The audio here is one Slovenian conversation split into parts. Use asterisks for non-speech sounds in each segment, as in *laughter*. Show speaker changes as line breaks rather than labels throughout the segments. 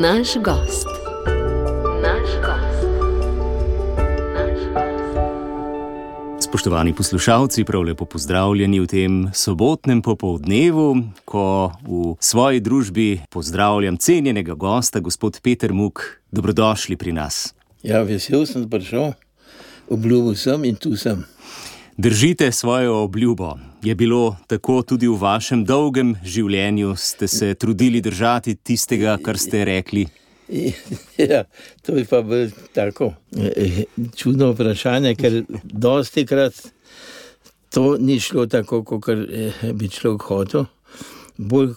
Naš gost. Naš gost. Naš gost.
Spoštovani poslušalci, prav lepo pozdravljeni v tem sobotnem popoldnevu, ko v svoji družbi pozdravljam cenjenega gosta, gospod Peter Muk. Dobrodošli pri nas.
Ja, vesel sem, prišel, obljubil sem in tu sem.
Držite svojo obljubo. Je bilo tako tudi v vašem dolgem življenju, ste se trudili držati tistega, kar ste rekli? *laughs*
Ja, to je pa tako eh, čudno vprašanje, ker dosti krat to ni šlo tako, kot bi človek hotel. Bolj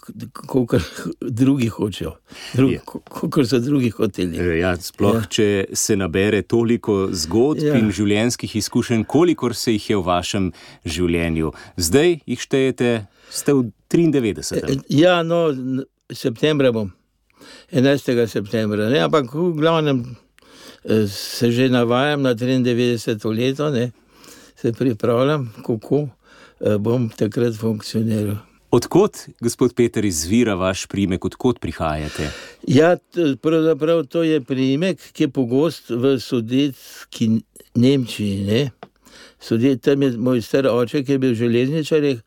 kot drugi hočejo,
Je.
kot so drugi hoteli.
Ja, sploh,
Ja.
če se nabere toliko zgodb
Ja.
in življenjskih izkušenj, kolikor se jih je v vašem življenju. Zdaj jih štejete, ste v 93.
Ja, no, septembra bom, 11. septembra, ne? ampak v glavnem se že navajam na 93. leto, ne? se pripravljam, kako bom takrat funkcioniral.
Odkot, gospod Peter, izvira vaš primek, odkot prihajate?
Ja, pravzaprav to je priimek, ki je pogost v sodetski Nemčiji. Ne? Sodet, tam je moj star oče, ki je bil železničar, je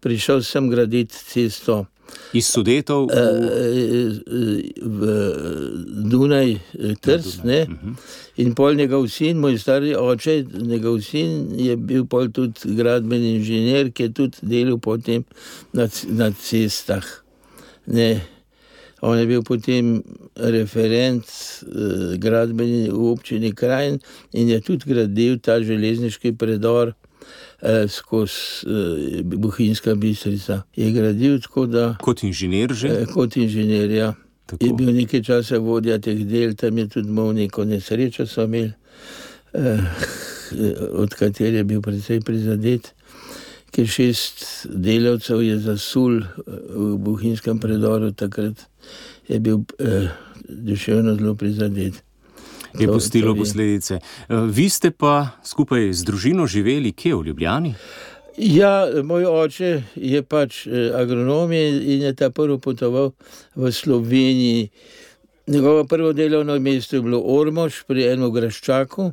prišel sem graditi cesto.
Iz sudetov v
eh, v Dunaj, eh, Trst, ne? In pol njegov sin, moj stari oče, njegov sin je bil pol tudi gradbeni inženir, ki je tudi delal potem na, na cestah. Ne. On je bil potem referent eh, gradbeni v občini Krajin in je tudi gradil ta železniški predor skozi eh, Bohinjska bistrica. Je gradil tako, da
kot inženir že?
Eh, Kot inženir, ja.
Tako.
Je bil nekaj časa vodja teh del, tam je tudi imel neko nesrečo, so imeli, eh, od katere je bil precej prizadet, ker šest delavcev je zasul eh, v Bohinjskem predoru, takrat je bil eh, duševno zelo prizadet.
Je
To-
pustilo
to
posledice. Eh, Vi ste pa skupaj z družino živeli kje v Ljubljani?
Ja, moj oče je pač eh, agronom in je ta prvi potoval v Sloveniji. Njegovo prvo delovno mesto je bilo Ormož pri enem graščaku,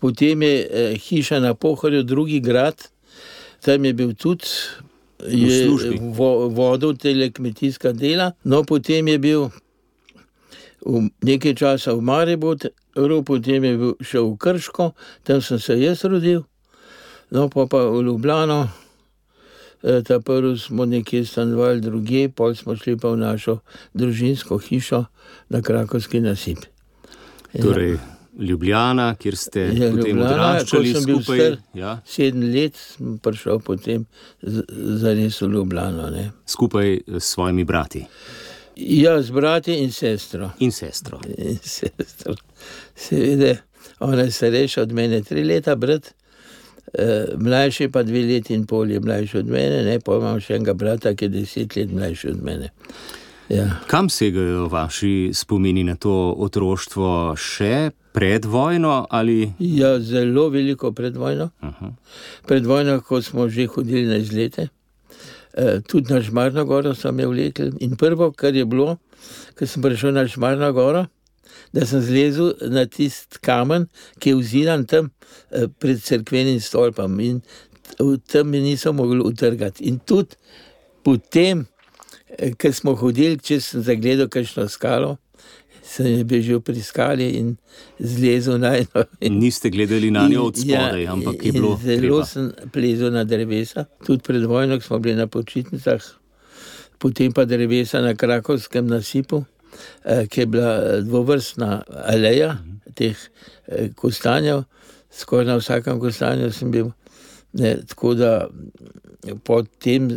potem je eh, hiša na Pohorju, drugi grad, tam je bil tudi. Je vo, vodil tele kmetijska dela, no potem je bil v nekaj časa v Mariboru, potem je bil šel v Krško, tam sem se jaz rodil. No, pa pa v Ljubljano, eh, ta prvi smo nekje stanovali druge, pol smo šli pa v našo družinsko hišo na Krakovski nasip. Ja.
Torej, Ljubljana, kjer ste
Ja,
potem
Ljubljana,
odraščali
ko sem bil
skupaj.
star.
Ja,
Sedem let sem prišel potem z- zares v Ljubljano. Ne.
skupaj s svojimi brati
Ja, z brati in sestro.
in sestro.
In sestro. Seveda, ona je starejša od mene, tri leta, brat, eh, mlajši pa dve leti in pol je mlajši od mene, ne, pa imam še enega brata, ki je deset let mlajši od mene. Ja.
Kam segajo vaši spomini na to otroštvo še pred vojno ali?
ja, zelo veliko pred vojno.
Aha.
Pred vojno, ko smo že hodili na izlete, tudi na Šmarno goro so me vlekli. In prvo, kar je bilo, ko sem prišel na Šmarno goro, da sem zlezel na tisti kamen, ki je vziran tam eh, pred cerkvenim stolpom in tam mi niso mogli utrgati. In tudi potem, eh, ko smo hodili, če sem zagledal kakšno skalo, sem je bežal pri skali in zlezel na eno.
Niste gledali na njo od
In- ja,
spodaj, ampak je
in
bilo
Zelo
treba.
sem plezel na drevesa, tudi pred vojno smo bili na počitnicah, potem pa drevesa na Krakovskem nasipu, eh, ki je bila eh, dvovrstna aleja teh eh, kostanjev, skoraj na vsakem kostanju sem bil. Ne, tako da mm, potem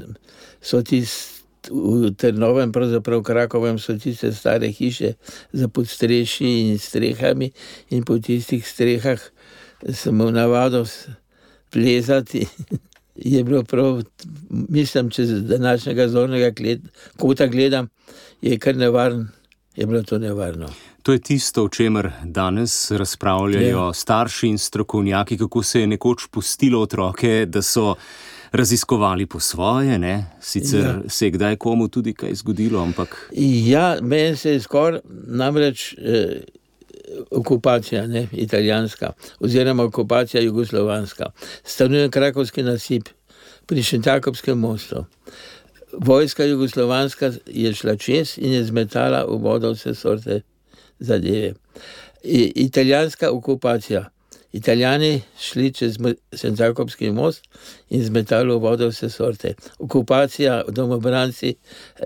so tisti. V Trnovem, pravzaprav v Krakovem, so tiste stare hiše za podstreši in strehami, in po tistih strehah sem imel navado plezati. *laughs* Je bilo prav, mislim, če z današnjega zornega gled, kota gledam, je kar nevaren, je bilo to nevarno.
To je tisto, o čemer danes razpravljajo
Ja.
starši in strokovnjaki, kako se je nekoč pustilo otroke, da so raziskovali po svoje, ne? sicer ja. se je kdaj komu tudi kaj zgodilo. Ampak...
Ja, meni se je skoraj namreč. Eh, Okupacija, ne, italijanska, oziroma okupacija jugoslovanska, stanuje Krakovski nasip pri Šentjakovskem mostu. Vojska jugoslovanska je šla čez in je zmetala v vodo vse sorte zadeve. I, italijanska okupacija, Italijani šli čez Šentjakovski most in zmetali v vodo vse sorte. Okupacija, domobranci,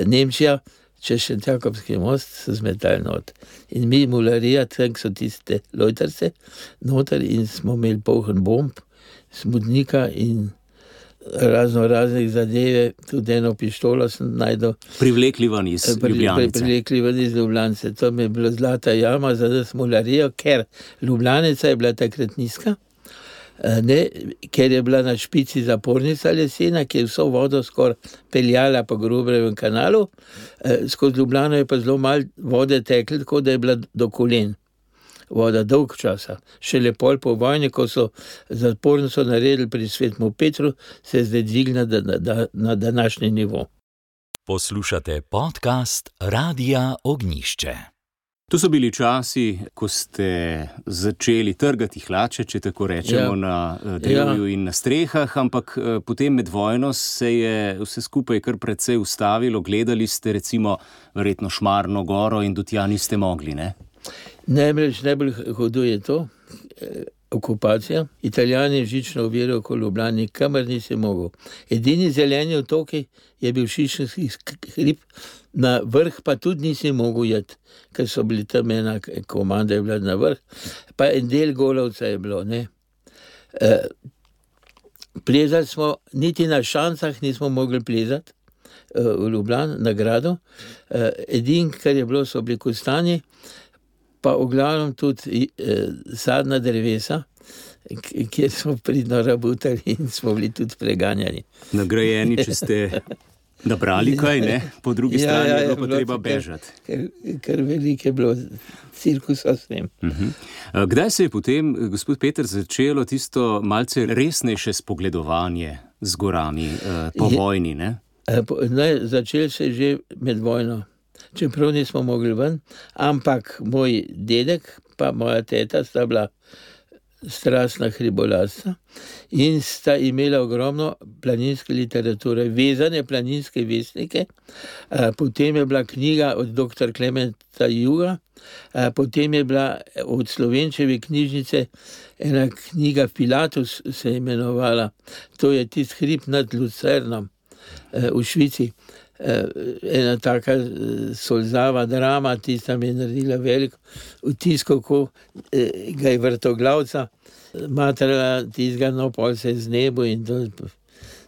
Nemčija, čez Šentjakovski most so zmetali not. In mi, mularija, tam so tiste lojtarce, noter in smo imeli poln bomb, smudnika in razno raznih zadev, tudi eno pištolo sem najdel.
Privlekli van iz Ljubljana.
Privlekli van iz Ljubljana. To mi je bila zlata jama za smolarijo, ker Ljubljana je bila takrat nizka. Ne, ker je bila na špici zapornica lesena, ki je vso vodo skoraj peljala po grobem kanalu, skozi Ljubljano je pa zelo malo vode teklo, tako da je bila do kolen voda dolg časa. Šele pol po vojni, ko so zapornico naredili pri svetu Petru, se je zdaj dvignila na, na, na današnji nivo.
Poslušate podcast Radia Ognišče.
To so bili časi, ko ste začeli trgati hlače, če tako rečemo, ja. na drevju ja. in na strehah, ampak potem med vojno se je vse skupaj kar precej ustavilo. Gledali ste recimo verjetno Šmarno goro in do tja niste mogli. Ne?
Najbolj, najbolj hudo je to, okupacija. Italijani žično uvirajo okoli Ljubljana, kamor nisi mogel. Edini zeleni otoki je bil Šišenski hrib, na vrh pa tudi nisi mogel jeti, ker so bili tam ena komanda, je bila na vrh, pa en del golovca je bilo. Ne. Plezali smo, niti na šancah nismo mogli plezati. V Ljubljani, na gradu. Edino, kar je bilo, so bili kostani, pa v glavnem tudi eh, sadna drevesa, kjer smo pridno rabutali in smo bili tudi preganjani.
Nagrajeni, če ste nabrali *laughs* kaj, ne? po drugi ja, strani ja, je bilo pa treba bežati.
Ker, ker veliko je bilo cirkusa s tem. Uh
-huh. Kdaj se je potem, gospod Peter, začelo tisto malce resnejše spogledovanje z gorami uh, po je, vojni? Ne?
Ne, začel se je že med vojno čeprav nismo mogli ven, ampak moj dedek in moja teta sta bila strastna hribolasa in sta imela ogromno planinske literature, vezane planinske vestnike. Potem je bila knjiga od dr. Klementa Juga, potem je bila od slovenčeve knjižnice ena knjiga Pilatus, se je imenovala, to je tisti hrib nad Lucernom v Švici. Eh, ena taka eh, solzava drama, tista mi je naredila veliko vtis, kako eh, ga je vrtoglavca, materala tistega, no pol se je z nebo in to,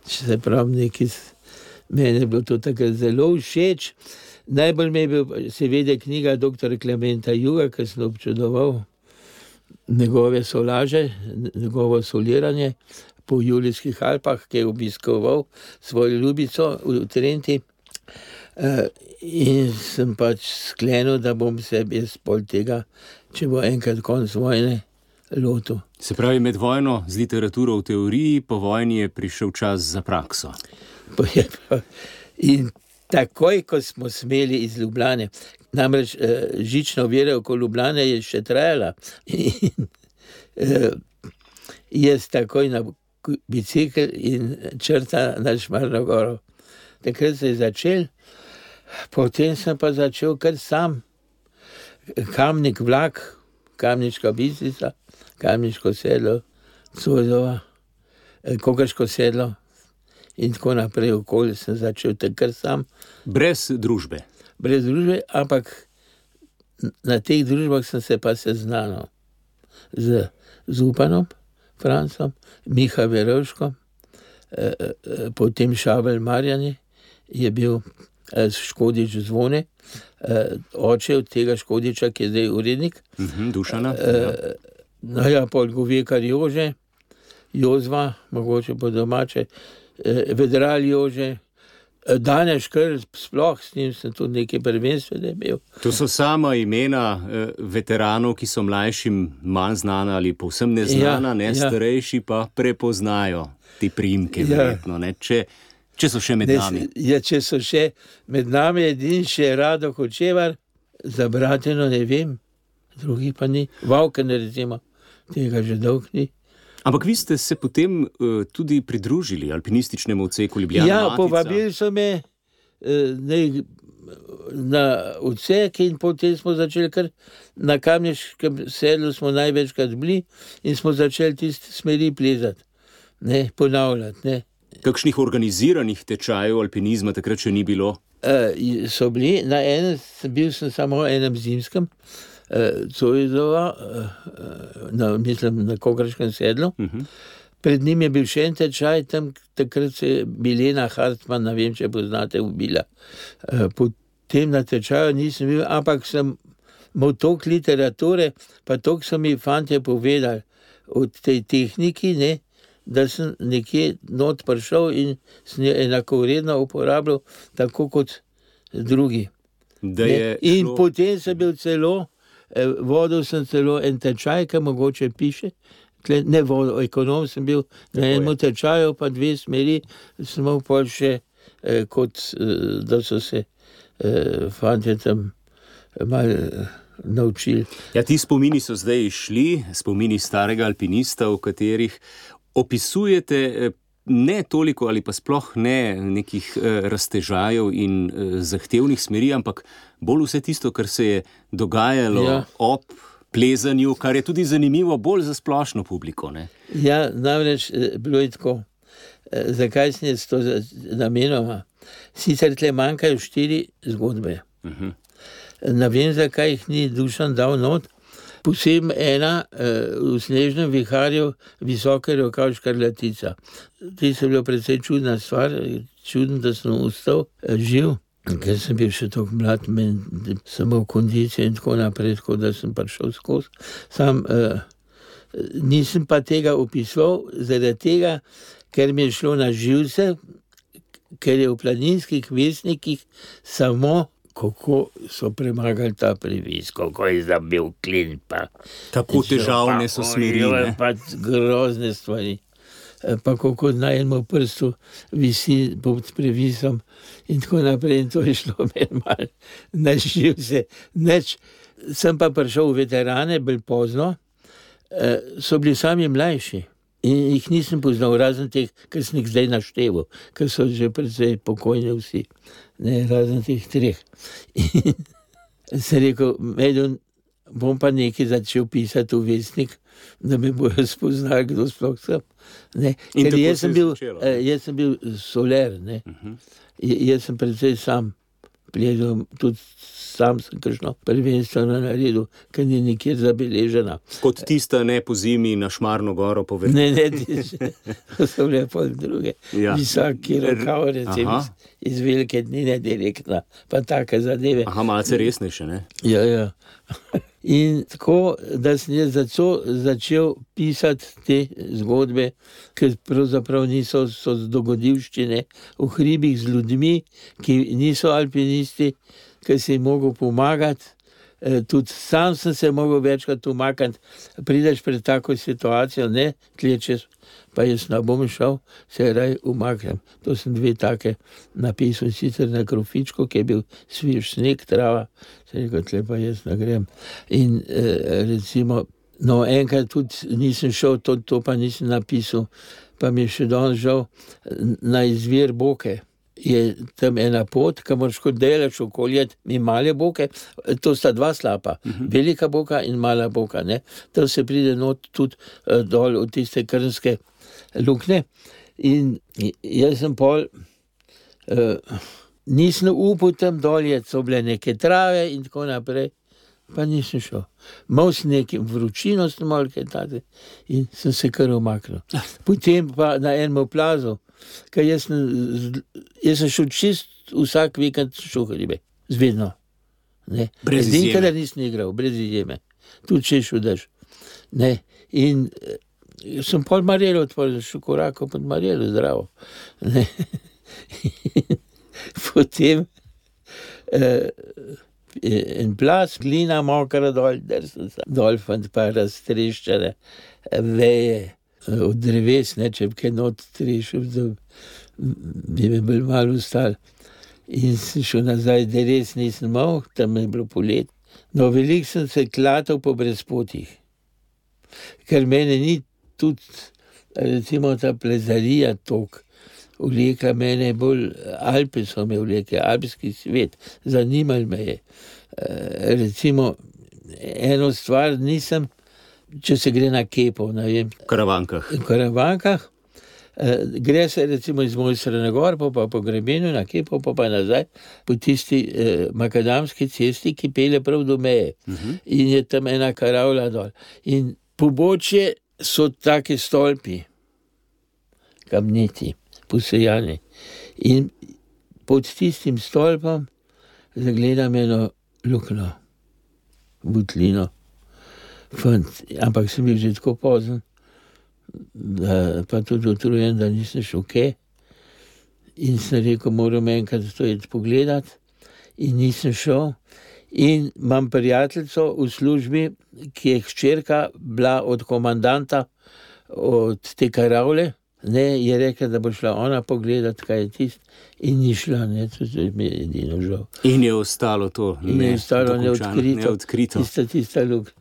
če se pravi, nekaj, meni je bilo to takrat zelo všeč. Najbolj mi je bil, seveda, knjiga dr. Klementa Juga, ki sem občudoval njegove solaže, njegovo soliranje po Julijskih Alpah, ki je obiskoval svojo ljubico v Trenti. Uh, in sem pač sklenil, da bom se jaz pol tega, če bo enkrat konc vojne, lotil.
Se pravi, med vojno z literaturo v teoriji, po vojni je prišel čas za prakso.
In takoj, ko smo smeli iz Ljubljana, namreč uh, žično vere okoli Ljubljana je še trajala. In, uh, jaz takoj na bicikl in črta na Šmarno goro. Takrat se je začel. Potem sem pa začel kar sam, kamnik vlak, kamniška biznica, kamniško sedlo, Cozova, eh, Kogaško sedlo in tako naprej. Okolje sem začel kar sam.
Brez družbe.
Brez družbe, ampak na teh družbah sem se pa seznanil z Zupanom, Francom, Miha Verovškom, eh, eh, potem Šabel Marjani je bil Škodič zvone, oče od tega Škodiča, ki je zdaj urednik.
Mhm, Dušana.
No, ja, pol govije, kar jože, jozva, mogoče po domače, vedral jože, Danes, kar sploh s njim sem tudi nekaj prvenstvene imel.
To so sama imena eh, veteranov, ki so mlajšim manj znana ali povsem neznana,
Ja,
ne
ja.
starejši pa prepoznajo te primke,
Ja.
verjetno, ne, če, če so še med
Ne,
nami.
ja, če so še med nami edini še rado hočevar, za bratino ne vem, drugi pa ni. Vavken recimo, tega že dolg ni.
Ampak vi ste se potem uh, tudi pridružili alpinističnemu odseku Ljubljana.
Ja,
Matica.
povabili so me eh, naj, na odsek in potem smo začeli kar na kamniškem sedlu, smo največkrat bili in smo začeli tiste smeri plezati, ne, ponavljati. Ne.
Kakšnih organiziranih tečajev alpinizma takrat še ni bilo?
Uh, so bili na enem, bil sem samo na enem zimskem, uh, Cojzova, uh, na, mislim na Kokraškem sedlu.
Uh -huh.
Pred njim je bil še en tečaj, tam takrat se je Milena Hartmann, ne vem, če poznate, ubila. Uh, potem na tečaju nisem bil, ampak sem imel toliko literature, pa toliko so mi fantje povedali o tej tehniki, ne, da sem nekje not prišel in sem jo enakovredno uporabljal, tako kot drugi. In
šlo-
potem sem bil celo, eh, vodil sem celo en tečaj, ki mogoče piše. Tle, ne vodil, ekonom sem bil na
je.
enem tečaju, pa dve smeri, smo pa še eh, kot eh, da so se eh, fanti tam malo eh, naučili.
Ja, ti spomini so zdaj išli, spomini starega alpinista, v katerih opisujete eh, ne toliko ali pa sploh ne nekih eh, raztežajev in eh, zahtevnih smeri, ampak bolj vse tisto, kar se je dogajalo ja. Ob plezanju, kar je tudi zanimivo bolj za splošno publiko. Ne?
Ja, namreč eh, bilo je tako. Eh, Zakaj sem jaz to za- namenoma? Sicer tle manjkajo štiri zgodbe.
Uh -huh.
Ne vem, zakaj jih ni dušan dal not. Posebej ena eh, v snežnem viharju, visoka rokav škarlatica. To je bila precej čudna stvar, čudno, da sem ustal eh, živ. Ker sem bil še tako mlad, samo kondicijo in tako naprej, tako da sem prišel skozi. Sam eh, nisem pa tega opisoval, zaradi tega, ker mi je šlo na živce, ker je v planinskih vesnikih samo kako so premagali ta privis, kako je zdaj bil klin. Pa,
Tako težavne so smeri. ne.
Pa grozne stvari. E, Pa kako na enem prstu visi pod previsom, in tako naprej. In to je šlo *laughs* meni malo na živce. Neč, sem pa prišel v veterane, bolj pozno, eh, so bili sami mlajši. In jih nisem poznal, razen teh, ki sem jih zdaj našteval, ker so že precej pokojni vsi, ne razen teh treh. In sem rekel, medun, bom pa nekaj začel pisati v vestnik, da me bojo spoznali, kdo sploh sem. Ne, Ker jaz
se
sem, bil,
začelo,
eh, jaz sem bil soler, ne. J- jaz sem predvsej sam plezal, tudi sam sem kakšno prvenstvo naredil, ker ni nikjer zabeležena.
Kot tista ne po zimi na Šmarno goro povedala.
Ne, ne, ti- to so bile pol druge.
Ja.
Visoki rokav, recimo
Aha.
iz, velike dnine direktna, pa take zadeve.
Aha, malce resnejše. Ne?
Ja, ja. *laughs* In tako, da sem jaz začel, začel pisati te zgodbe, ki pravzaprav niso so dogodivščine v hribih z ljudmi, ki niso alpinisti, ki si jim mogel pomagati. Eh, Tudi sam sem se mogel večkrat umakniti, prideš pred tako situacijo, ne tlečeš, pa jaz ne bom šel, se raj umaknem. To sem dve take napisal, sicer na krofičku, ki je bil sviž sneg, trava, se rekel, tle pa jaz ne grem. In eh, recimo, no, enkrat tudi nisem šel, to, to pa nisem napisal, pa mi je še danes žal na izvir boke. Je tam ena pot, ki moraš kot delaš okolje, mi male boke, to sta dva slapa, uh -huh. velika boka in mala boka. Ne? Tam se pride not tudi uh, dol od tiste krnske luknje. In jaz sem pol, uh, nisem upal tam dolje, so bile neke trave in tako naprej. Pa nisem šel. Mal sem nekaj vročino, sem mal kaj tate in sem se kar umaknil. Potem pa na enem plazu, ker jaz jaz sem šel čist vsak vikend šel hribe, zvedno. Ne.
Brez
da nisem igral, brez izjeme. Tudi če šudaš. Ne. In eh, sem pol Marjelo otvoril, šel korak pod Marjelo, zdravo. *laughs* Potem eh, en plas, glina, mokra dol, drsel sem dol, fant pa raztreščene veje eh, od dreves, ne, če bi kaj not trešil, da bi me bil malo ustal. In sem šel nazaj, da res nisem mogel, tam je bilo polet. No, veliko sem se klatal po brezpotih, ker meni ni tudi, recimo, ta plezarija tok. Vlekla mene bolj, Alpe so me vlekle, alpski svet, zanimal me je. E, recimo, eno stvar nisem, če se gre na kepo, ne vem,
Karavankah.
v karavankah. Eh, Gre se recimo iz Mojstra na gor, pa, pa po grebenu, na kepo, pa, pa nazaj po tisti eh, makadamski cesti, ki pele prav do meje. Uh -huh. In je tam ena karavla dol. In pobočje so take stolpi, kamniti, posejani. In pod tistim stolpom zagledam eno luknjo, butlino. Fant, ampak sem bil že tako pozen, da, pa tudi utrujen, da nisem šel kaj. In sem rekel, moram enkrat to iti pogledat, in nisem šel. In imam prijateljico v službi, ki je hčerka bila od komandanta, od te karavle. Ne, je rekla, da bo šla ona pogledat, kaj je tisto, in ni šla, ne, to je mi je edino žal.
In je ostalo to
In je ostalo
dokončano,
neodkrito.
neodkrito.
Tista, tista luk.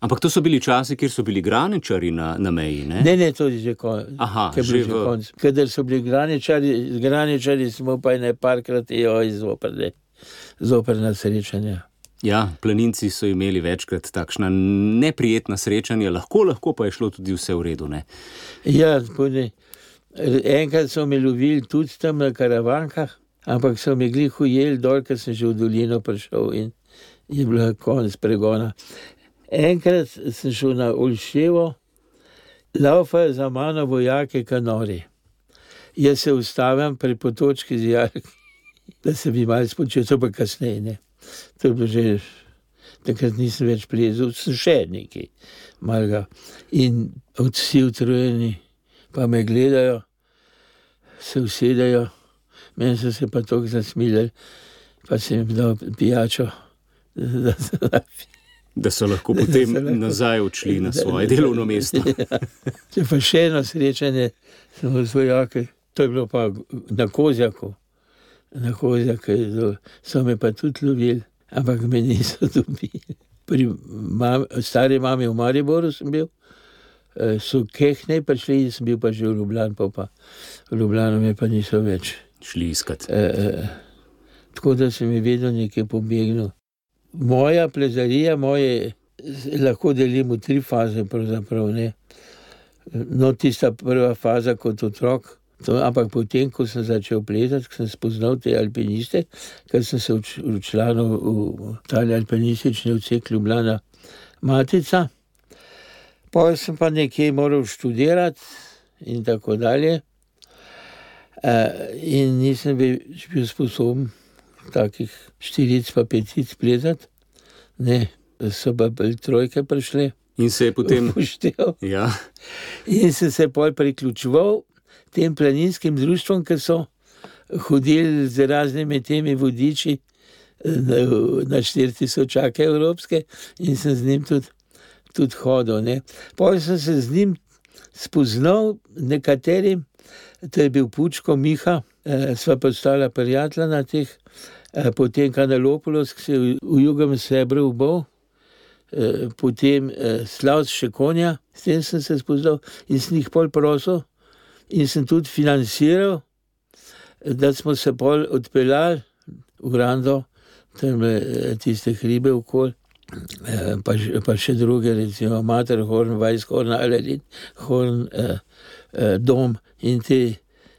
Ampak to so bili časi, kjer so bili graničari na, na meji. Ne?
Ne, ne, to je že konec.
Aha,
bil
že v-
konec. Kadar so bili graničari, graničari smo pa ne parkrat zoprne, zoprna srečanja.
Ja, planinci so imeli večkrat takšna neprijetna srečanja, lahko, lahko pa je šlo tudi vse v redu. Ne?
Ja, spune, enkrat so me lovili tudi tam na karavankah, ampak so me glih ujeli dol, ker sem že v dolino prišel in je bila konec pregona. Enkrat sem šel na Olševo, laufa za mano vojake kanori. Jaz se ustavim pri potočki z jarki, da se bi malo spočil, to pa kasneje. Ne. To je bilo že, takrat nisem več plezel, sem še nekaj malega. In vsi utrujeni, pa me gledajo, se usedejo, meni so se pa tako zasmilili, pa sem jim dal pijačo. da so napi-
Da so lahko potem
so lahko-
nazaj odšli na svoje delovno mesto. *laughs*
Če pa še eno srečanje, z vojaki, to je bilo pa na Kozjaku. Na Kozjaku je so me pa tudi lovili, ampak me niso *laughs* dobili. Pri mam, stari mami v Mariboru sem bil, eh, so kehne prišli, sem bil pa že v Ljubljani, pa, pa v Ljubljano me pa niso več.
Šli iskat.
Eh, eh, tako da sem jih vedno nekaj pobegnil. Moja plezarija, moje, lahko delim v tri faze. No, tista prva faza kot otrok, to, ampak potem, ko sem začel plezati, sem spoznal te alpiniste, ker sem se uč- včlanil v tali alpinistični odsek Ljubljana Matica. Potem sem pa nekje moral študirati in tako dalje. Eh, in nisem bil, bil sposoben takih štiric pa petic plezati, ne, so pa bolj trojke prišle,
In se je potem.
upošteval.
Ja,
In sem se pol priključeval tem planinskim društvom, ki so hodili z raznimi temi vodiči na, na 4000 evropske in sem z njim tudi, tudi hodil. Ne. Pol sem se z njim spoznal, nekaterim, to je bil Pučko Miha, eh, sva postala prijatelja na teh, eh, potem Kanalopolos, ki se je v, jugem sebru ubol. Eh, potem eh, Slavs Šekonja, s tem sem se spoznal in sem jih pol prosil in sem tudi financiral, eh, da smo se pol odpeljali v Rando, tam eh, tiste hribe okoli. Eh, Pa, še- pa še druge, recimo Materhorn, Weisshorn, Aladin, Horn, eh, eh, Dom in ti,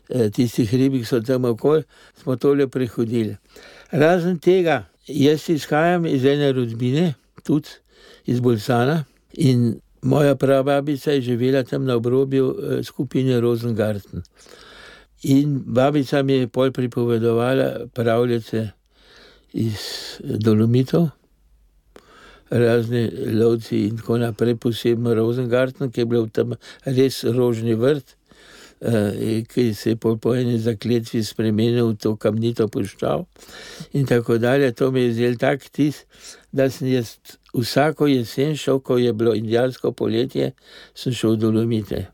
eh, tisti hribi, ki so tam okoli, smo tole prehodili. Razen tega, jaz izhajam iz ene rodbine, tudi iz Bolsana, in moja prababica je živela tam na obrobju eh, skupine Rosengarten. In babica mi je pol pripovedovala pravljice iz eh, Dolomitov, razni lovci in tako naprej, posebno Rosengarten, ki je bil tam res rožni vrt. Eh, ki se je po, eni zakletvi spremenil v to kamnito puščavo in tako dalje. To mi je zdel tak tis, da sem jaz vsako jesen šel, ko je bilo indijansko poletje, sem šel v Dolomite.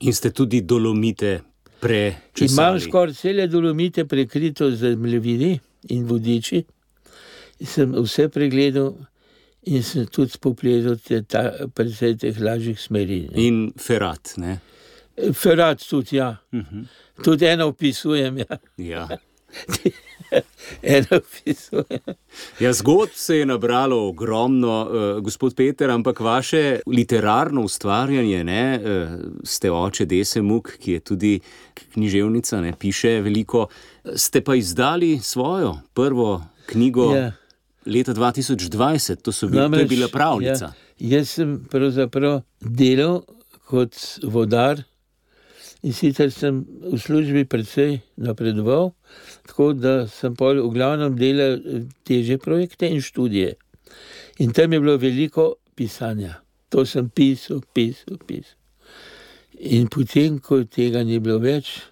In ste tudi dolomite prečesali.
Imam skoraj cele Dolomite prekrito z mlevini in vodiči. In sem vse pregledal in sem tudi spoplezel te ta, predvsej teh lažjih smeri. ne.
In ferat. Ne?
Ferat tudi, ja. Tudi eno opisujem, ja.
Ja. *laughs*
eno opisujem.
Ja, zgodb se je nabralo ogromno, uh, gospod Peter, ampak vaše literarno ustvarjanje, ne, uh, ste oče Dese Muk, ki je tudi književnica, ne, piše veliko. Ste pa izdali svojo prvo knjigo
Ja.
leta 2020, to, bil, to je
Namreč,
bila pravljica.
Ja, jaz sem pravzaprav delal kot vodar in sicer sem v službi precej napredoval, tako da sem pol v glavnem delal eh, teže projekte in študije. In tam je bilo veliko pisanja. To sem pisal, pisal, pisal. In potem, ko tega ni bilo več,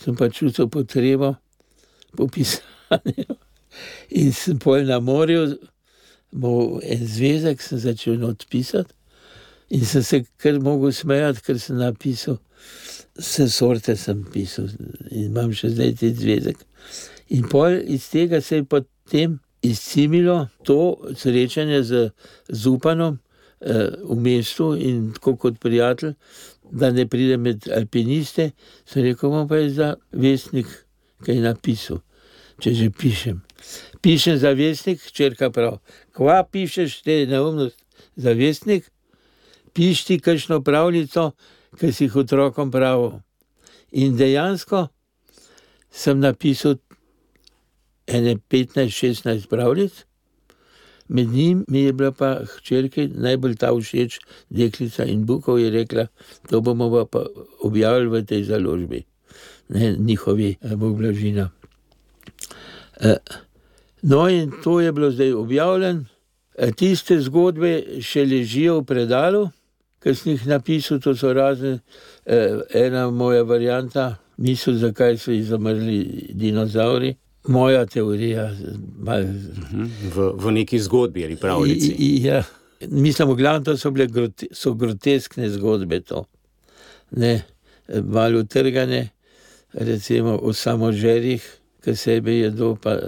sem pa čutil potrebo po pisanju. *laughs* In sem pol na morju, bo en zvezek sem začel odpisati. In sem se kar mogel smejati, ker sem napisal, vse sorte sem pisal in imam še zdaj ti zvezek. In pol iz tega se je potem izcimilo to srečanje z Zupanom eh, v mestu in tako kot prijatelj, da ne pride med alpiniste, sem rekel, bom pa je za vestnik kaj napisal, če že pišem. Pišem za vestnik, črka prav. Kva pišeš, te neumnost za vestnik? Piš ti kakšno pravljico, ki si jih otrokom pravil. In dejansko sem napisal ene 15-16 pravljic, med njimi mi je bila pa hčerki najbolj ta všeč, deklica in Bukov je rekla, to bomo pa- objavili v tej založbi, ne njihovi, eh, Bog blažina. Eh, No, in to je bilo zdaj objavljeno. Eh, Tiste zgodbe še ležijo v predalu, ki sem jih napisal, to so razne, eh, ena moja varianta, misel, zakaj so izumrli dinozauri. Moja teorija, malo
Mhm. V, v neki zgodbi ali pravljici.
I- Ja, mislim, v glavnem to so bile grote, so groteskne zgodbe. To. Ne, malo utrgane, recimo o samožerjih, ki sebe jedo, pa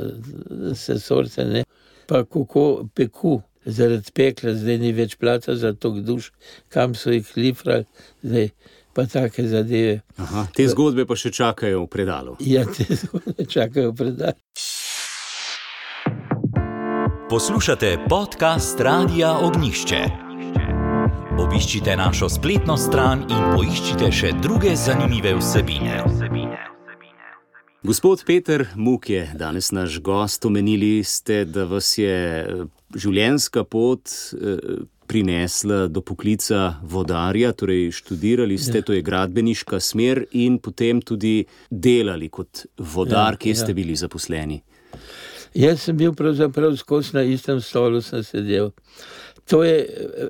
se sorte ne. Pa kako peku, zaradi pekla, zdaj ni več plata za to duš, kam so jih lifrali, zdaj pa take zadeve.
Aha, te zgodbe pa še čakajo v predalu.
Ja, te zgodbe čakajo predati.
Poslušate podcast Radia Ognišče. Obiščite našo spletno stran in poiščite še druge zanimive vsebine.
Gospod Peter Muk je danes naš gost. Omenili ste, da vas je življenjska pot eh, prinesla do poklica vodarja, torej študirali ste, to je gradbeniška smer in potem tudi delali kot vodar,
Ja,
kje
ja.
ste bili zaposleni.
Jaz sem bil pravzaprav skozi na istem stolu, sem sedel. To je eh,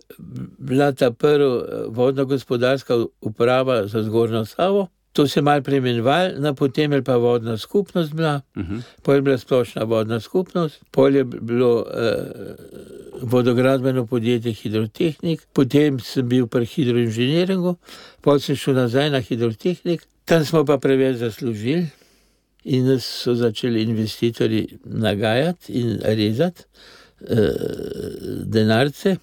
bila ta prva vodno-gospodarska uprava za zgornjo Savo. To se je malo preimenoval, no potem je pa vodna skupnost bila, uh -huh. pol je bila splošna vodna skupnost, pol je bilo eh, vodogradbeno podjetje Hidrotehnik, potem sem bil pri hidroinženiringu, pol sem šel nazaj na hidrotehnik, tam smo pa preveč zaslužili. In nas so začeli investitorji nagajati in rezati eh, denarce.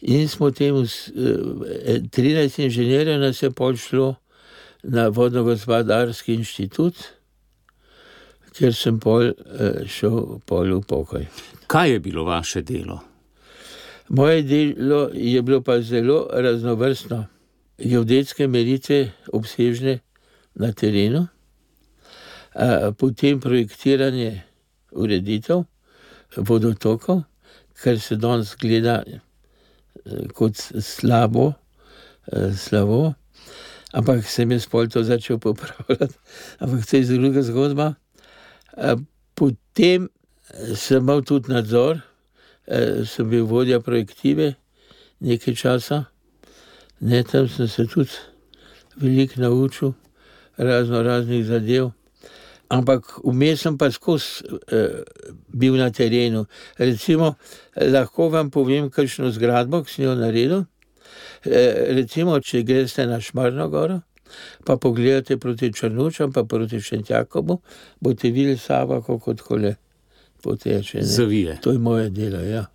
In smo temu, eh, 13 inženirjev nas je pol šlo na vodno-gospodarski inštitut, kjer sem pol eh, šel pol v pokoj.
Kaj je bilo vaše delo?
Moje delo je bilo pa zelo raznovrstno. Geodetske meritve, obsežne na terenu, potem projektiranje ureditev vodotokov, kar se danes gleda eh, kot slabo, eh, slabo. Ampak sem jaz pol to začel popravljati, ampak to je druga zgodba. Potem eh, sem imel tudi nadzor, eh, sem bil vodja projektive nekaj časa, ne tam sem se tudi veliko naučil, razno raznih zadev. Ampak vmes sem pa skozi eh, bil na terenu. Recimo, lahko vam povem, kakšno zgradbo, sem jo naredil. Eh, recimo, če greste na Šmarno goro, pa pogledate proti Črnučam, pa proti Šentjakobu, boste videli Sava, kako kole poteče. ne.
Zavije.
To je moje delo. Ja.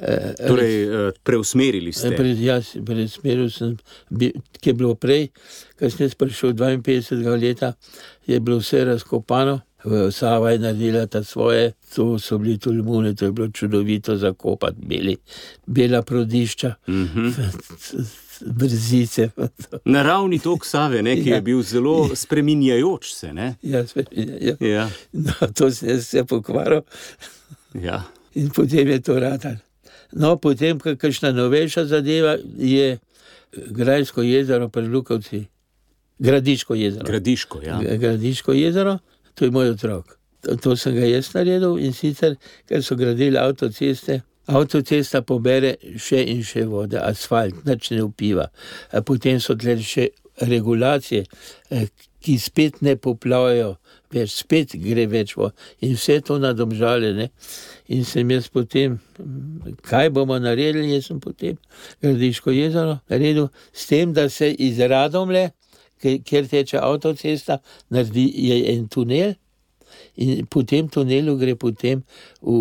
Eh,
Torej, eh, preusmerili ste.
Pred, jaz, pred smerom sem, ki je bilo prej, ko sem prišel 52 leta, je bilo vse razkopano. Sava je naredila ta svoje, to so bili tulmune, to je bilo čudovito zakopati, beli, bela prodišča,
Mhm. *laughs*
brzice.
Naravni tok Save, ne, ki
Ja.
je bil zelo spreminjajoč se. Ne?
Ja, sve- ja. No, to sem jaz vse pokvaril
ja.
in potem je to ratal. No, potem, kakšna novejša zadeva je Grajsko jezero pri Lukovci, Gradiško jezero.
Gradiško. Ja.
Gradiško jezero, to je moj otrok. To, to sem ga jaz naredil in sicer, ker so gradili avtoceste. Avtocesta pobere še in še vode, asfalt, nič ne upiva. A Potem so tle še regulacije, eh, ki spet ne poplavajo, več spet gre več vode in vse to nadomžaljene. In sem jaz potem, kaj bomo naredili, jaz sem potem Gradiško jezero naredil s tem, da se iz Radomle, ke- kjer teče avtocesta, naredi je en tunel. In po tem tunelu gre potem v,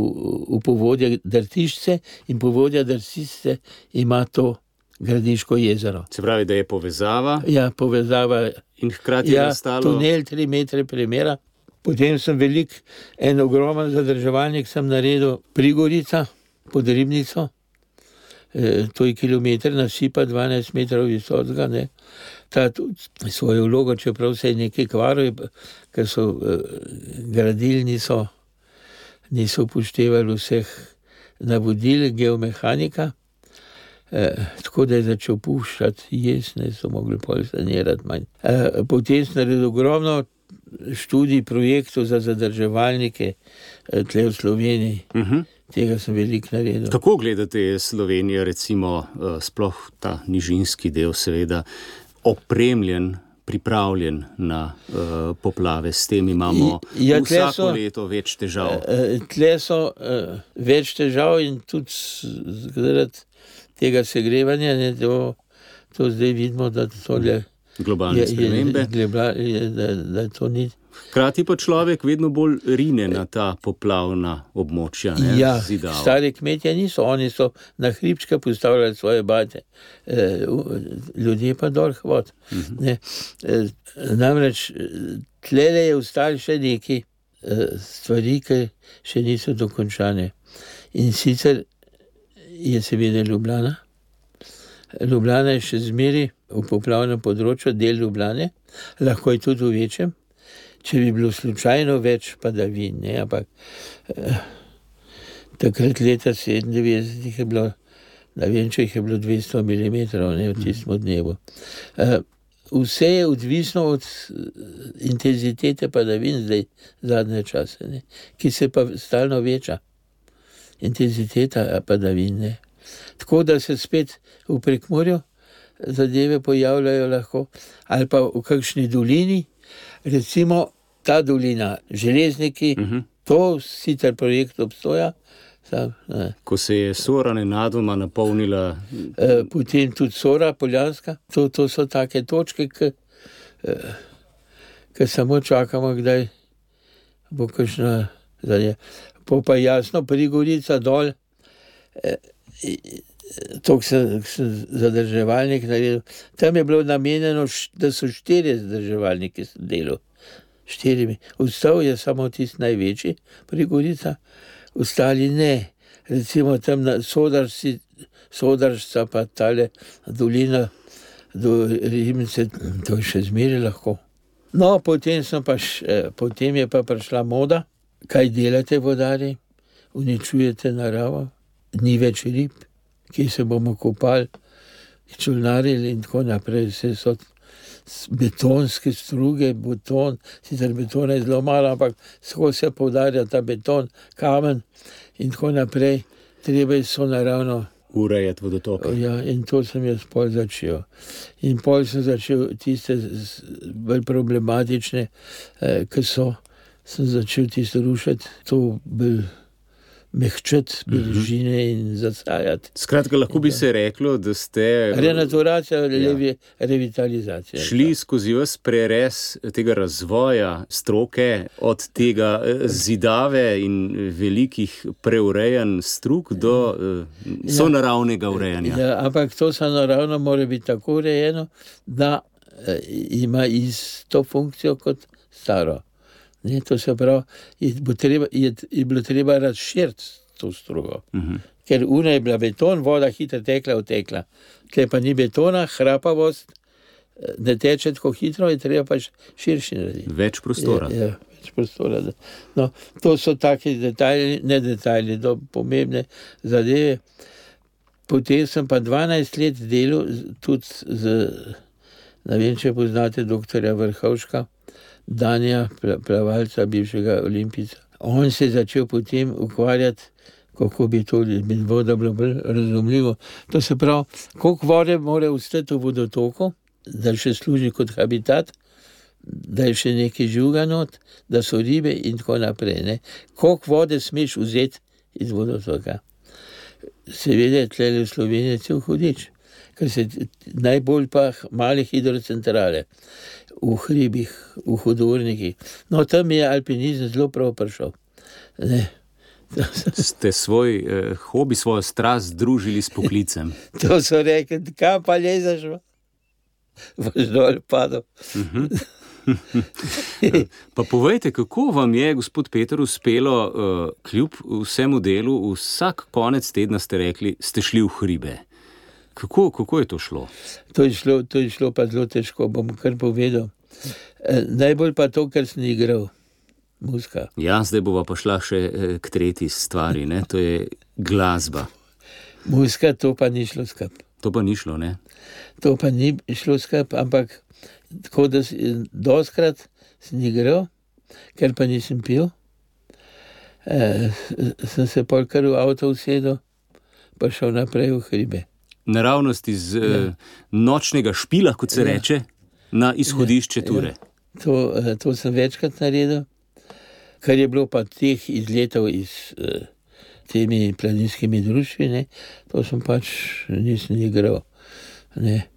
v povodje Drtišče, in povodja Drtišče ima to Gradiško jezero.
Se pravi, da je povezava
Ja, povezava
in hkrati je
ja,
nastalo.
tunel, tri metre premjera. Potem sem velik, en ogromen zadrževalnik sem naredil pri Gorica, pod Ribnico. E, to je kilometr nasipa, 12 metrov visokega. ne. Ta svojo vlogo, čeprav se je nekaj kvaril, ker so e, gradili, niso, niso upoštevali vseh navodil geomehanika. Eh, tako da je začel puščati, jaz ne so mogli pol sanirati manj. Eh, potem sem naredil ogromno študij, projektov za zadrževalnike eh, tle v Sloveniji.
Uh -huh.
Tega sem veliko naredil.
Kako gledate je Slovenija, recimo, eh, sploh ta nižinski del, seveda, opremljen, pripravljen na uh, poplave, s tem imamo
ja, tle
vsako
so-
leto več težav.
Eh, Tle so eh, več težav in tudi zaradi tega segrevanja, ne, to, to zdaj vidimo, da to je.
Globalne spremembe.
gleba- je, da, da to ni.
Hkrati pa človek vedno bolj rine na ta poplavna območja. Ne,
Ja,
zidav.
stari kmetje niso, oni so na hribčke postavljali svoje bate, e, ljudje pa dol hvod. Ne, e, namreč tlele je ostalo še neki e, stvari, ki še niso dokončane. In sicer je seveda Ljubljana. Ljubljana je še zmeri v poplavnem področju, del Ljubljane, lahko je tudi v večjem. Če bi bilo slučajno več padavin, ne, ampak Takrat leta 97 je bilo, ne vem, če jih je bilo 200 mm ne, v tistem dnevu. Eh, Vse je odvisno od eh, intenzitete padavin zdaj zadnje čase, ne, ki se pa stalno veča. Intenziteta eh, padavin. Ne. Tako da se spet v prekmorju zadeve pojavljajo lahko, ali pa v kakšni dolini, recimo ta dolina, železniki, uh -huh. to sicer projekt obstoja, sam, ne.
Ko se je Sora nenadoma napolnila,
E, potem tudi Sora, Poljanska. To, to so take točke, ki e, samo čakamo, kdaj bo kakšna zadnja. Po pa jasno, prigorica dol. E, To sem, sem zadrževalnik naredil. Tam je bilo namenjeno, da so štiri zadrževalniki delali. Štirimi. Ustal je samo tisti največji, prigorica, ostali ne. Recimo tam na sodarci, sodarca pa tale dolina do Rimce, to je še zmeraj lahko. No, potem, pa š, eh, potem je pa prišla moda, kaj delate, vodari, uničujete naravo, ni več rib, ki se bomo kopali, čulnarili in tako naprej. Vse so betonske struge, beton, sicer betona je zelo malo, ampak tako se poudarja ta beton, kamen in tako naprej. Treba je so naravno
urejati vodotoke.
Ja, in to sem jaz pol začel. In pol sem začel tiste bolj problematične, eh, ki so, sem začel tiste rušiti, to bolj mehčati, bližine in zasajati.
Skratka, lahko bi se reklo, da ste
Renaturacija, levi, revitalizacija.
šli skozi vse prerez tega razvoja stroke, od tega eh, zidave in velikih preurejanj strug do eh, sonaravnega urejanja.
Ja, ampak to naravno mora biti tako urejeno, da eh, ima isto funkcijo kot staro. Ne, to se pravi, je, treba, je, je bilo treba razširiti to strugo. Uh -huh. Ker una je bila beton, voda hitro tekla, utekla. Tle pa ni betona, hrapavost, eh, ne teče tako hitro, je treba pač širši narediti.
Več prostora.
Ja, ja, več prostora. da- No, to so taki detajli, ne detajli, do pomembne zadeve. Potem sem pa 12 let delal tudi z, ne vem, če poznate dr. Vrhovška, Danja, pla- plavalca, bivšega olimpijca. On se je začel potem ukvarjati, kako bi to med vodo bilo bolj razumljivo. To se pravi, koliko vode mora ostati v vodotoku, da še služi kot habitat da je še nekaj žugano, da so ribe in tako naprej. Ne. Koliko vode smeš vzeti iz vodotoka? Seveda je tle v Sloveniji cel hudič, ker se najbolj pa male hidrocentrale v hribih, v hudornikih. No, tam je alpinizem zelo prav prišel. Ne. *laughs*
Ste svoj eh, hobi, svojo strast združili s poklicem. *laughs*
To so rekli, kam pa lezeš, v- boš dol padel. *laughs*
Pa povejte, kako vam je, gospod Peter, uspelo, uh, kljub vsemu delu, vsak konec tedna ste rekli, ste šli v hribe. Kako, kako je to šlo?
To je, šlo, to je šlo pa zelo težko, bom kar povedal. E, najbolj pa to, kar sem igral, muska.
Ja, zdaj bova pa šla še eh, k tretji stvari, ne? to je glasba.
Muska, to pa ni šlo skup.
To pa ni šlo, ne?
To pa ni šlo skup, ampak tako da doskrat sem igral, ker pa nisem pil. E, sem se pol kar v avto usedel, pa šel naprej v hribe.
Naravnost iz ja. nočnega špila, kot se ja. reče, na izhodišče ture. Ja.
To, eh, to sem večkrat naredil, kar je bilo pa teh izletov iz eh, temi planinskimi društvi, ne, to sem pač nisem igral. Ne.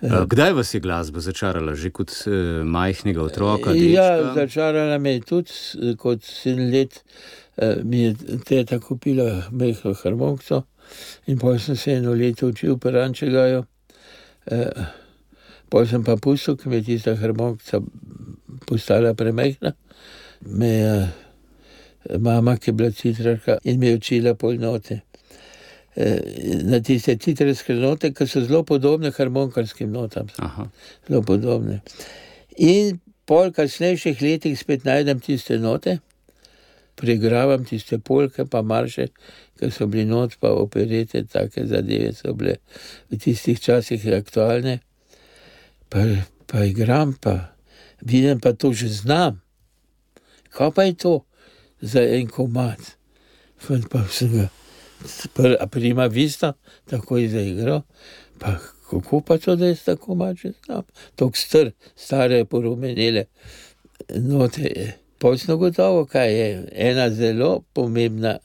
Ja. Kdaj vas je glasba začarala, že kot eh, majhnega otroka?
Ja,
dečka?
začarala me je tudi kot sedem let, eh, mi je teta kupila mehko harmonico in potem sem se eno leto učil perančegajo. Eh, potem sem pa pustil, ker mi je tista harmonika postala premehna. Me je eh, mama, ki je bila citrarka in mi je učila polnote. Eh, Na tiste citrarske note, ki so zelo podobne harmonikarskim notam.
Aha.
zelo podobne. In pol kasnejših letih spet najdem tiste note, pregravam tiste polke, pa marše, ki so bili not, pa operete, take zadeve so bile v tistih časih aktualne. Pa, pa igram, pa vidim, pa to že znam. Kaj pa je to za en komat? Fant pa sem ga, a prima vista, tako je zaigral. Pa kako pa to, da jaz tako mače znam? Tok str, stare porumenele note. Pol sem gotovo, kaj je ena zelo pomembna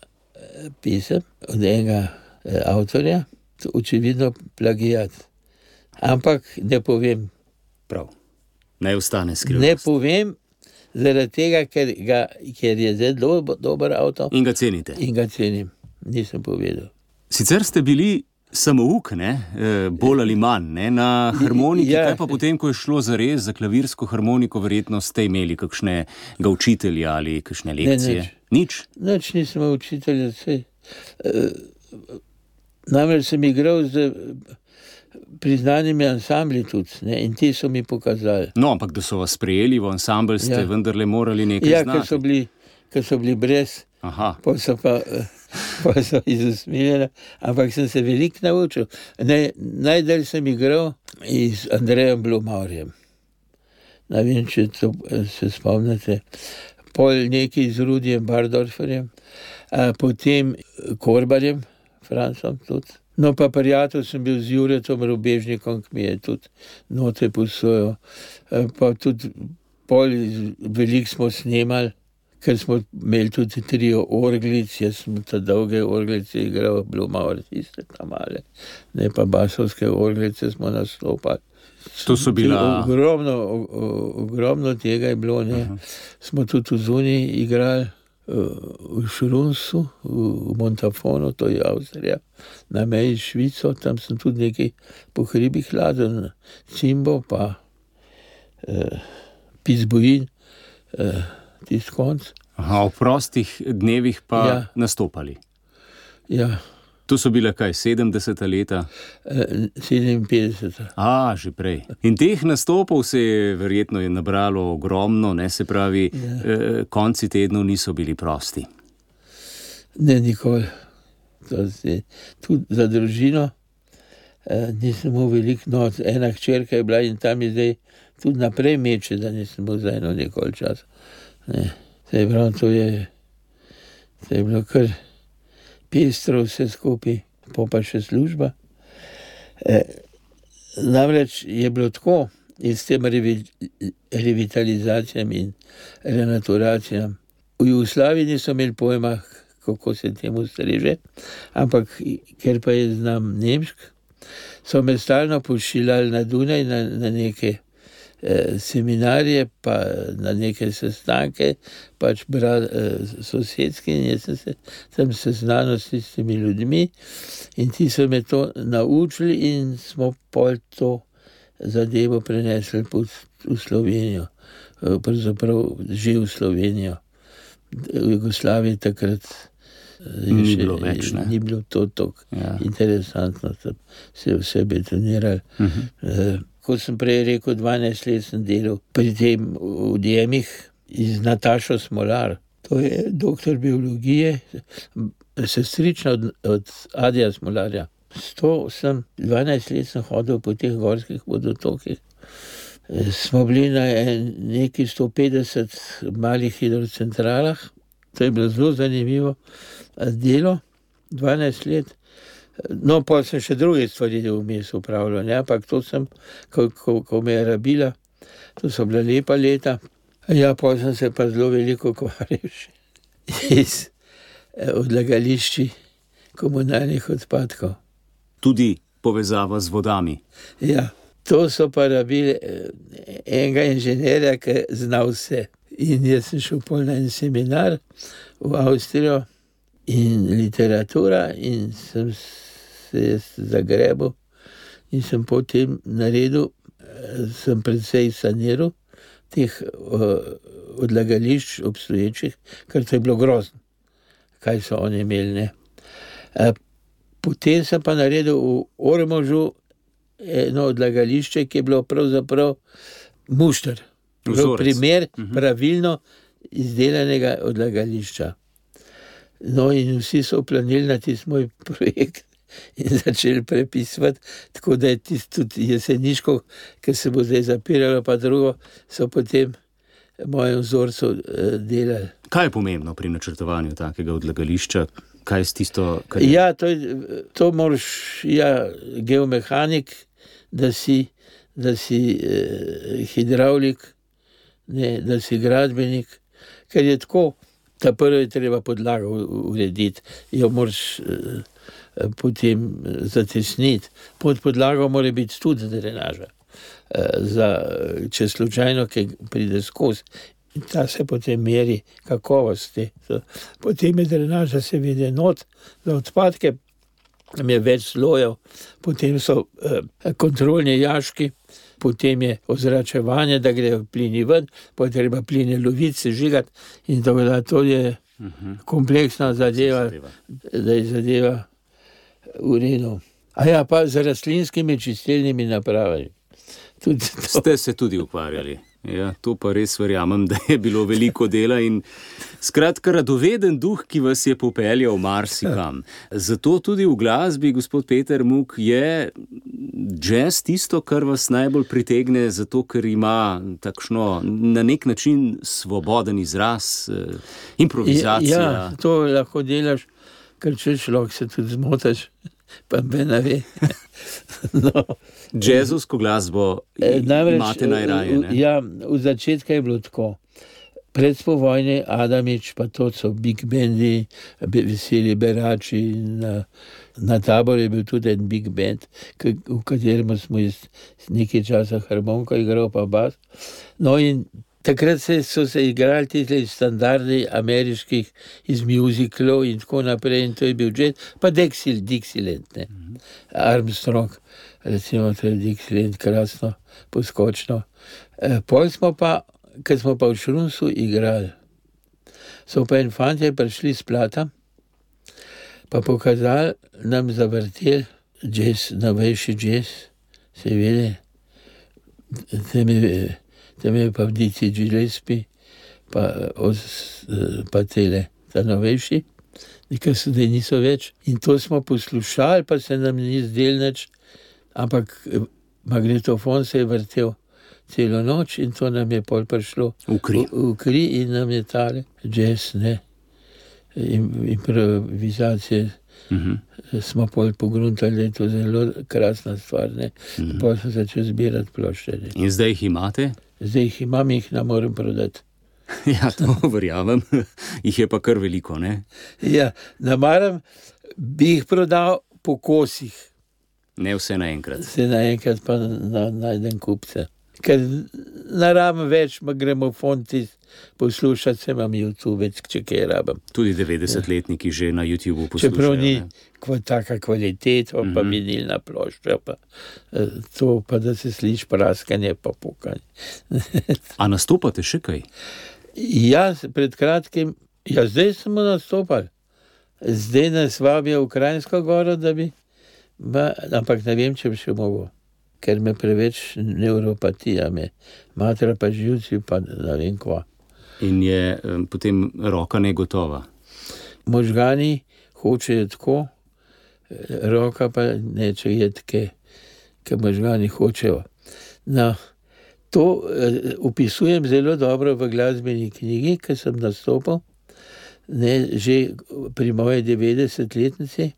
pisem od enega eh, avtorja, to očividno plagijat. Ampak ne povem,
Prav. Naj ostane
ne
skrivnost.
povem, zaradi tega, ker, ga, ker je zelo dober avto
In ga cenite.
in ga cenim. Nisem povedal.
Sicer ste bili samouk, ne? Eh, bolj ali manj, ne? na harmoniki. *laughs*
Ja.
Kaj pa potem, ko je šlo za res, za klavirsko harmoniko, verjetno ste imeli kakšnega učitelja ali kakšne lekcije?
Nič.
Nič.
Noč nisem imel učitelja, vse. Namreč sem igral z eh, priznanimi ansambli tudi ne, in ti so mi pokazali.
No, ampak da so vas sprejeli v ansambl, ste ja.
Ja.
vendarle morali nekaj
Ja, ker
znati.
so bili, ker so bili brez,
Aha.
pa so pa. *laughs* eh, Pa so izusmiljeni, ampak sem se veliko naučil. Ne, najdalj sem igral z Andrejem Blumaurjem. Ne vem, če to, eh, se spomnite. Pol neki z Rudijem Bardorferjem, potem Korbarjem, Francom tudi. No, pa prijatelj sem bil z Juretom Rubežnikom, ki mi je tudi note posojal. Eh, Pa tudi pol, veliko smo snemali, ker smo imeli tudi tri orglice, jaz sem te dolge orglice igral, bilo malo tiste tam male, ne pa basovske orglice smo nastopali.
To so bila-
Ogromno, o- o- ogromno tega je bilo. Ne. Smo tudi Zuni igrali, eh, v Šrunsu, v Montafonu, to je Avstrija, na meji s Švico, tam sem tudi nekaj po hribih hladil, cimbo pa eh, pizbojin, eh, tisti konc.
Aha, v prostih dnevih pa. Ja. nastopali.
Ja,
To so bile kaj 70 leta,
eh, 57.
a že prej. In teh nastopov se je verjetno je nabralo ogromno, ne se pravi, ja. eh, konci tednov niso bili prosti.
Ne, nikoli. Tudi za družino eh, nisem imel veliko, no, ena hčerka je bila in tam je zdaj tudi naprej meče, da nisem imel za eno nikoli časa. Ne. Se pravi, to je, to je bilo kar pestro vse skupaj, pa pa še služba. Eh, namreč je bilo tako, in s tem revi, revitalizacijami in renaturacijami. V Jugoslaviji niso imeli pojma, kako se temu streže, ampak ker pa je znam nemšk, so me stalno pošiljali na Dunaj na, na neke seminarje, pa na neke sestanke, pač bra, eh, sosedski in jaz sem se sem seznanil s tistimi ljudmi in ti so me to naučili in smo pol to zadevo prenesli v Slovenijo, eh, pravzaprav že v Slovenijo. V Jugoslaviji takrat eh,
Ni
je
bilo več, ne?
Ni bilo to tako
Ja.
ja. interesantno, da se je vse betoniralo.
Uh -huh.
Kot sem prej rekel, 12 let sem delal pri tem v Djemih z Natašo Smolar. To je doktor biologije, sestrična od, od Adija Smolarja. Sto sem 12 let sem hodil po teh gorskih vodotokih. Smo bili na neki 150 malih hidrocentralah, to je bilo zelo zanimivo delo, 12 let. No, pa sem še druge stvari vmes upravljal, ne? ampak to sem, ko, ko, ko me je rabila, to so bila lepa leta. Ja, pa sem se pa zelo veliko ukvarjal *laughs* iz eh, odlagališči komunalnih odpadkov.
Tudi povezava z vodami.
Ja, to so pa rabili eh, enega inženirja, ki zna vse. In jaz sem šel pol na en seminar v Avstrijo in literatura, in sem se jaz zagrebil in sem potem naredil, sem predvsej saniral teh eh, odlagališč obstoječih, ker to je bilo grozno, kaj so oni imeli. Ne. Potem sem pa naredil v Ormožu eno odlagališče, ki je bilo pravzaprav mušter. Prav primer pravilno izdelanega odlagališča. No, in vsi so planili na tisti moj projekt *laughs* in začeli prepisovati, tako da je tisto tudi jeseniško, ki se bo zdaj zapiralo, pa drugo, so potem mojem vzorcu eh, delali.
Kaj je pomembno pri načrtovanju takega odlagališča? Kaj je tisto, kar je?
Ja, to, je, to moraš, ja, geomehanik, da si, da si eh, hidravlik, ne, da si gradbenik, ker je tako, da prvo je treba podlago urediti, jo moraš eh, potem eh, zatesniti. Pod podlago mora biti tudi drenaža, eh, za, če slučajno pride skozi. In ta se potem meri kakovosti. Potem je drenaža seveda not za odpadke, tam je več slojev, potem so eh, kontrolni jaški, potem je ozračevanje, da grejo plini ven, potem treba pline loviti, se žigati in tako da to je kompleksna zadeva,
zadeva.
da je zadeva v redu. A ja, pa z rastlinskimi čistilnimi napravami. Tudi to.
Ste se tudi ukvarjali. Ja, to pa res verjamem, da je bilo veliko dela in skratka, radoveden duh, ki vas je popeljal marsikam. Zato tudi v glasbi, gospod Peter Muk, je jazz tisto, kar vas najbolj pritegne, zato ker ima takšno na nek način svoboden izraz, eh, improvizacija.
Ja, to lahko delaš, ker če človek se tudi zmotaš. pa me ne ve. *laughs* no,
Jazzovsko glasbo
eh, namreč,
imate najraje. Ne?
Ja, v začetku je bilo tako. Pred spovojne Adamič, pa to so big bendi, be- veseli berači. Na, na taboru je bil tudi en big band, k, v katerem smo jaz nekaj časa harmonika igral, pa bas. No in takrat se, so se igrali ti standardi ameriških iz muziklov in tako naprej, in to je bil jazz, pa Dixil, Dixieland, ne. Armstrong, recimo, to je Dixieland, krasno, poskočno. E, pol smo pa, ker smo pa v Šrunsu igrali, so pa en fantje prišli s plata, pa pokazali nam zavrtel jazz, novejši jazz, seveda, tam je, tam je pa Dici Gillespie, pa, os, pa tele, ta novejši, nekaj sedaj niso več. In to smo poslušali, pa se nam ni zdel nič, ampak eh, magnetofon se je vrtel celo noč in to nam je pol prišlo
V kri.
v, v kri in nam je tale jazz, ne, im, improvizacije.
Mhm.
Smo pol pogruntali, da je to zelo krasna stvar. Ne.
Mhm.
Pol sem začel zbirati plošče. Ne.
In zdaj jih imate?
Zdaj jih imam, jih ne morem prodati. *laughs*
Ja, to verjamem. *laughs* Jih je pa kar veliko, ne?
Ja, ne maram, bi jih prodal po kosih,
Ne vse naenkrat.
se naenkrat pa na, najdem kupce. Ker rabim več, ma gramofon ti poslušati, se imam YouTube, če kaj rabim.
Tudi 90-letniki že na YouTubu poslušajo.
Čeprav ni kva, taka kvaliteta, pa mm -hmm. vinilna plošča, pa eh, to, pa da se sliši praskanje, pa pokanje. *laughs*
A nastopate še kaj?
Jaz pred kratkim, ja, zdaj smo nastopali, zdaj nas vabijo v Krajinsko goro, da bi, ba, ampak ne vem, če bi še mogel, ker me preveč neuropatija, me matra pa živci, pa ne vem kva.
In je um, potem roka negotova.
Možgani hočejo tako, roka pa neče je tke, ker možgani hočejo. No, to eh, opisujem zelo dobro v glasbeni knjigi, ki sem nastopil, ne, že pri moji 90-letnici.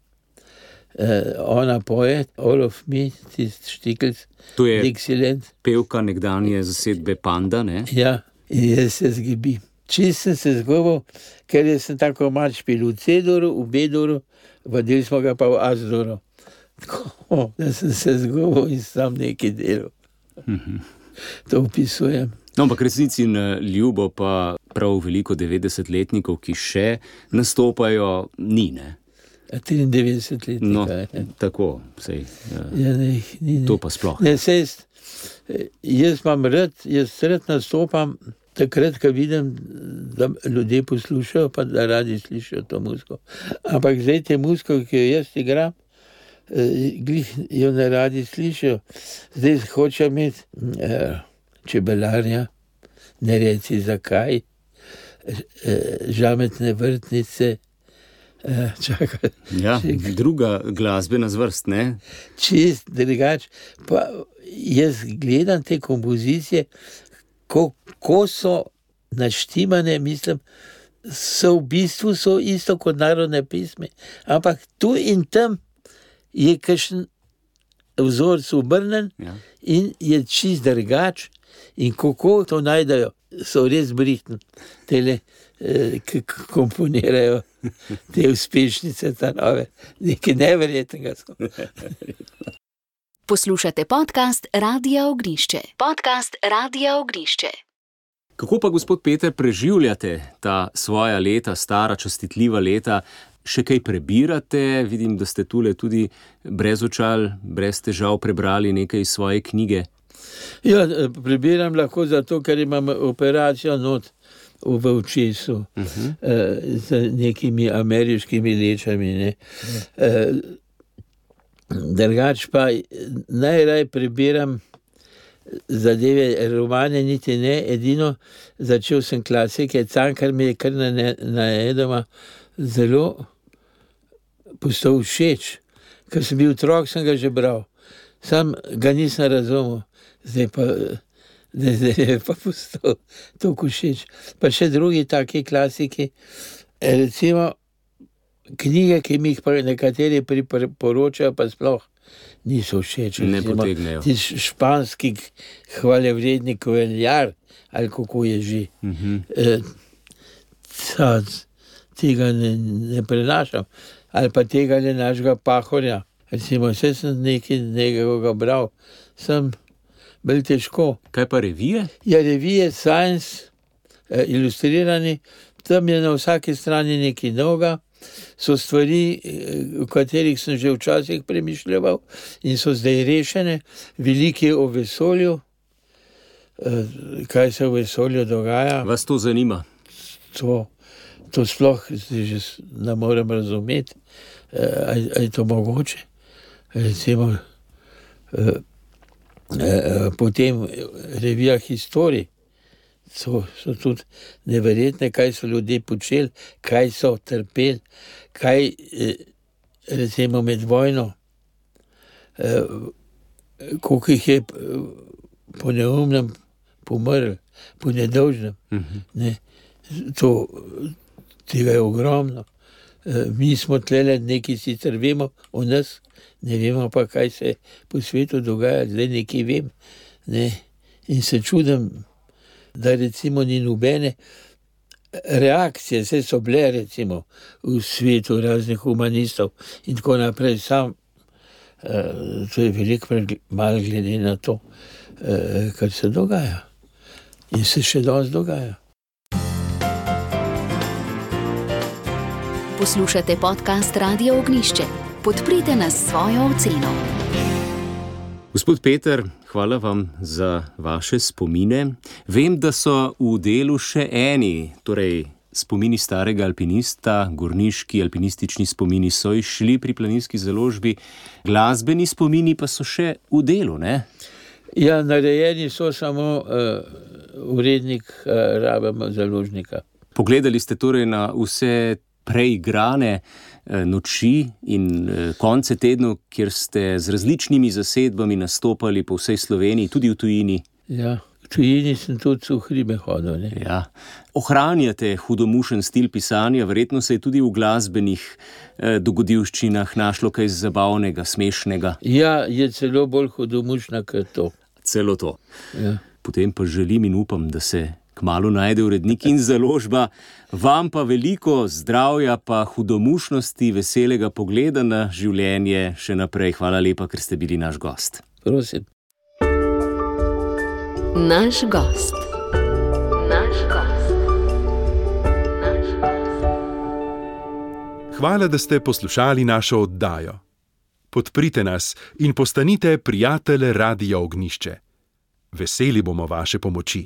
Eh, ona poje, of me, tisti štikljc,
To je
Dixieland.
pevka nekdanje zasedbe Panda. Ne?
Ja, in jaz se zgibi. Čist sem se zgubil, ker sem tako mač pil v C-duru, v B-duru, vodili smo ga pa v A-duru. *laughs* Tako, da sem se zgubil in sam nekaj delal. To opisujem.
No, ampak resnici na ljubo pa prav veliko 90-letnikov, ki še nastopajo, ni. Ne?
A 93 let.
No,
ne.
tako, sej, ja,
Ja, ne, ni, ne.
to pa sploh.
Ne, sej, jaz, jaz imam rad, jaz rad nastopam takrat, ko vidim, da ljudje poslušajo, pa da radi slišijo to muziko. Ampak zdaj te muziko, ki jo jaz igram, eh, glih jo ne radi slišijo. Zdaj hočejo imeti eh, čebelarja, ne reci zakaj, eh, žametne vrtnice. *laughs* Čakaj,
Ja, druga glasbena zvrst, ne?
čist drugače. Jaz gledam te kompozicije, kako so naštimane, mislim, so v bistvu so isto kot narodne pisme. Ampak tu in tam je kakšen vzorec obrnen
Ja.
in je čist drugač. In kako to najdejo, so res brihtni, tele, eh, ki komponirajo te uspešnice, ta nove, nekaj neverjetnega. *laughs*
Poslušate podcast Radia Ognišče. Podcast Radia Ognišče.
Kako pa, gospod Peter, preživljate ta svoja leta, stara, častitljiva leta? Še kaj prebirate? Vidim, da ste tule tudi brez očal, brez težav prebrali nekaj iz svoje knjige.
Ja, prebiram lahko zato, ker imam operacijo not v očesu uh -huh. eh, z nekimi ameriškimi lečami. Ne. Eh, Drugač pa najraje prebiram zadeve, romane, niti ne, edino začel sem klasike, cankar mi je kar na, na zelo postal všeč. Ker sem bil otrok, sem ga že bral, sam ga nisem razumel, zdaj pa, zdaj je pa postal tako všeč. Pa še drugi taki klasiki, recimo knjige, ki mi jih nekateri priporočajo, pa sploh niso všeč.
Ne potegnejo.
Ti španski hvalevredni koveljar, ali kako je že.
Mhm.
Eh, ta, tega ne, ne prenašam, ali pa tega ne našega pahorja. Recimo, vse sem nekaj njegovega bral, sem bil težko.
Kaj pa revije?
Ja, revije Science, eh, ilustrirani, tam je na vsaki strani nekaj novega, so stvari, eh, o katerih sem že včasih premišljal in so zdaj rešene, veliki o vesolju, eh, kaj se v vesolju dogaja.
Vas to zanima?
To, to sploh že ne morem razumeti, eh, ali je to mogoče. Recimo, eh, eh, potem revija History. So, so tudi neverjetne, kaj so ljudje počeli, kaj so trpeli, kaj eh, recimo med vojno, eh, koliko jih je eh, po neumnem pomrl, po nedolžnem.
Mhm.
Ne, to, tega je ogromno. Mi smo tlele nekaj sicer vemo o nas, ne vemo pa, kaj se po svetu dogaja, zdaj nekaj vem. Ne. In se čudim, da recimo ni nobene reakcije, vse so bile recimo v svetu raznih humanistov in tako naprej. Sam, eh, to je veliko malo glede na to, eh, kar se dogaja. In se še danes dogaja.
Poslušate podcast Radio Ognišče. Podprite nas s svojo oceno.
Gospod Peter, hvala vam za vaše spomine. Vem, da so v delu še eni, torej spomini starega alpinista, gorniški alpinistični spomini so išli pri planinski založbi, glasbeni spomini pa so še v delu. Ne?
Ja, narejeni so samo uh, urednik uh, rabama založnika.
Pogledali ste torej na vse preigrane eh, noči in eh, konce tednov, kjer ste z različnimi zasedbami nastopali po vsej Sloveniji, tudi v tujini.
Ja. V tujini sem tudi v hribe hodil. Ne?
Ja. Ohranjate hudomušen stil pisanja, verjetno se je tudi v glasbenih eh, dogodivščinah našlo kaj zabavnega, smešnega,
Ja, je celo bolj hudomušna kot to.
celo to.
Ja.
Potem pa želim in upam, da se kmalo najde urednik in založba. Vam pa veliko zdravja, pa hudomušnosti, veselega pogleda na življenje še naprej. Hvala lepa, ker ste bili naš gost.
Prosim.
Naš gost. Naš gost. Naš gost.
Hvala, da ste poslušali našo oddajo. Podprite nas in postanite prijatelj Radia Ognišče. Veseli bomo vaše pomoči.